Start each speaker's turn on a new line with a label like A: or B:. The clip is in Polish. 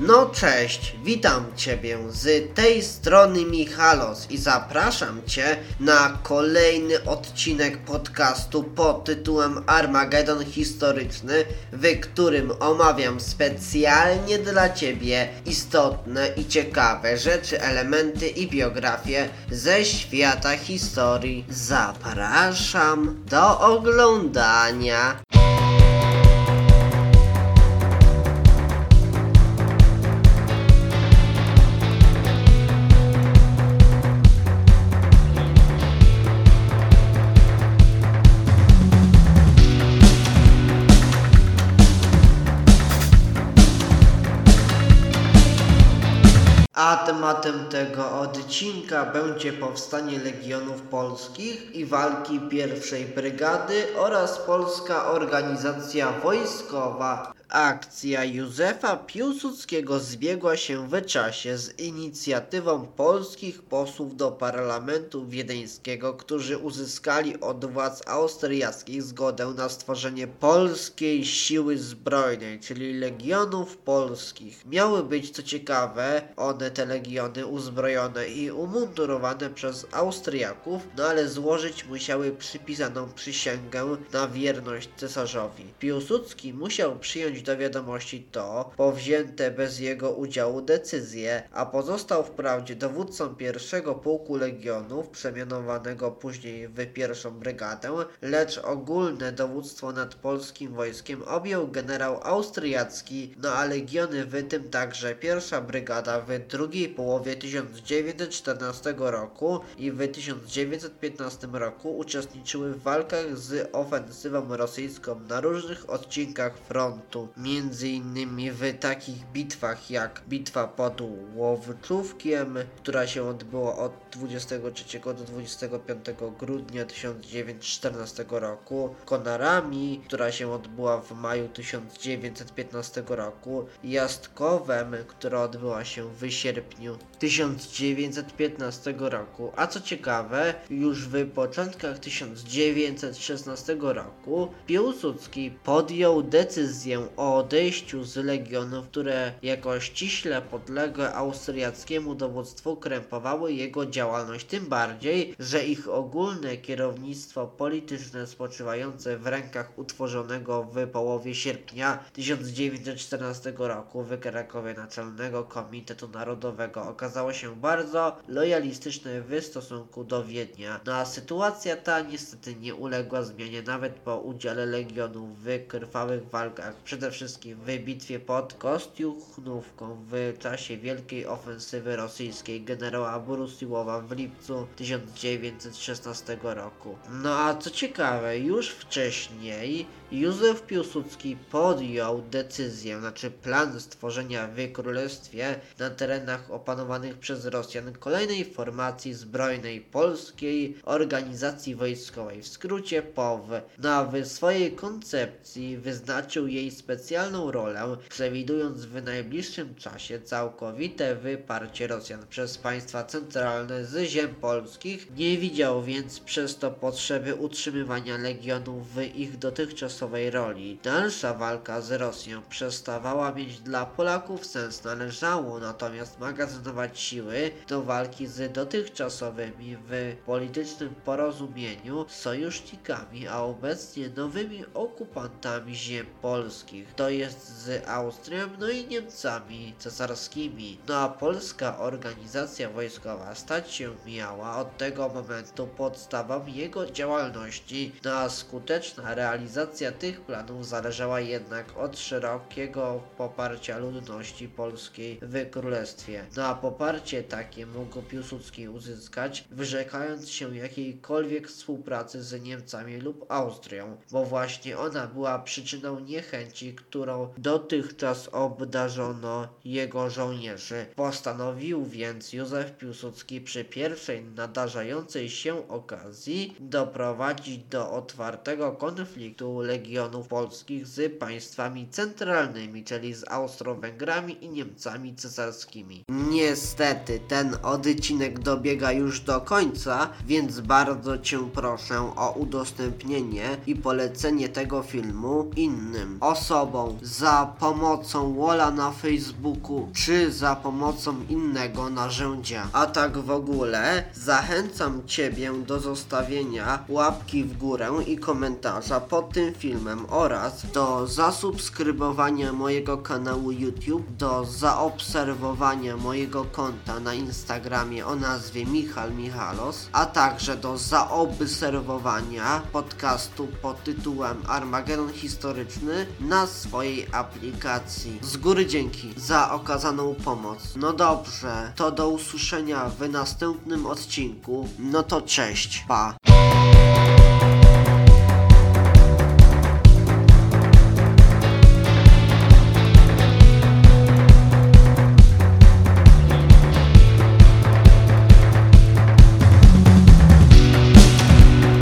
A: No cześć, witam Ciebie z tej strony Michalos i zapraszam Cię na kolejny odcinek podcastu pod tytułem Armagedon Historyczny, w którym omawiam specjalnie dla Ciebie istotne i ciekawe rzeczy, elementy i biografie ze świata historii. Zapraszam do oglądania. A tematem tego odcinka będzie powstanie Legionów Polskich i walki pierwszej brygady oraz Polska Organizacja Wojskowa. Akcja Józefa Piłsudskiego zbiegła się w czasie z inicjatywą polskich posłów do parlamentu wiedeńskiego, którzy uzyskali od władz austriackich zgodę na stworzenie polskiej siły zbrojnej, czyli Legionów Polskich. Miały być, co ciekawe, one te legiony uzbrojone i umundurowane przez Austriaków, no ale złożyć musiały przypisaną przysięgę na wierność cesarzowi. Piłsudski musiał przyjąć do wiadomości to, powzięte bez jego udziału decyzje, a pozostał wprawdzie dowódcą pierwszego pułku legionów, przemianowanego później w pierwszą brygadę, lecz ogólne dowództwo nad polskim wojskiem objął generał austriacki, no a legiony w tym także pierwsza brygada w drugiej połowie 1914 roku i w 1915 roku uczestniczyły w walkach z ofensywą rosyjską na różnych odcinkach frontu, między innymi w takich bitwach jak bitwa pod Łowczówkiem, która się odbyła od 23 do 25 grudnia 1914 roku, Konarami, która się odbyła w maju 1915 roku, Jastkowem, która odbyła się w sierpniu 1915 roku. A co ciekawe, już w początkach 1916 roku Piłsudski podjął decyzję o odejściu z legionów, które jako ściśle podległe austriackiemu dowództwu krępowały jego działalność, tym bardziej, że ich ogólne kierownictwo polityczne spoczywające w rękach utworzonego w połowie sierpnia 1914 roku w Krakowie Naczelnego Komitetu Narodowego okazało się bardzo lojalistyczne w stosunku do Wiednia. No a sytuacja ta niestety nie uległa zmianie nawet po udziale legionów w krwawych walkach, przede wszystkim w bitwie pod Kostiuchnówką w czasie wielkiej ofensywy rosyjskiej generała Borusiłowa w lipcu 1916 roku. No a co ciekawe, już wcześniej Józef Piłsudski podjął decyzję, znaczy plan stworzenia w królestwie na terenach opanowanych przez Rosjan kolejnej formacji zbrojnej polskiej organizacji wojskowej, w skrócie POW. No swojej koncepcji wyznaczył jej specjalną rolę, przewidując w najbliższym czasie całkowite wyparcie Rosjan przez państwa centralne z ziem polskich. Nie widział więc przez to potrzeby utrzymywania legionów w ich dotychczasowej roli. Dalsza walka z Rosją przestawała mieć dla Polaków sens, należało natomiast magazynować siły do walki z dotychczasowymi w politycznym porozumieniu sojusznikami, a obecnie nowymi okupantami ziem polskich. To jest z Austrią, no i Niemcami cesarskimi. No a polska organizacja wojskowa stać się miała od tego momentu podstawą jego działalności. No a skuteczna realizacja tych planów zależała jednak od szerokiego poparcia ludności polskiej w królestwie. No a poparcie takie mógł Piłsudski uzyskać, wyrzekając się jakiejkolwiek współpracy z Niemcami lub Austrią, bo właśnie ona była przyczyną niechęci, którą dotychczas obdarzono jego żołnierzy. Postanowił więc Józef Piłsudski przy pierwszej nadarzającej się okazji doprowadzić do otwartego konfliktu legionów polskich z państwami centralnymi, czyli z Austro-Węgrami i Niemcami cesarskimi. Niestety ten odcinek dobiega już do końca, więc bardzo Cię proszę o udostępnienie i polecenie tego filmu innym osobom Tobą za pomocą Wola na Facebooku czy za pomocą innego narzędzia. A tak w ogóle zachęcam Ciebie do zostawienia łapki w górę i komentarza pod tym filmem oraz do zasubskrybowania mojego kanału YouTube, do zaobserwowania mojego konta na Instagramie o nazwie Michal Michalos, a także do zaobserwowania podcastu pod tytułem Armagedon Historyczny na swojej aplikacji. Z góry dzięki za okazaną pomoc. No dobrze, to do usłyszenia w następnym odcinku. No to cześć, pa.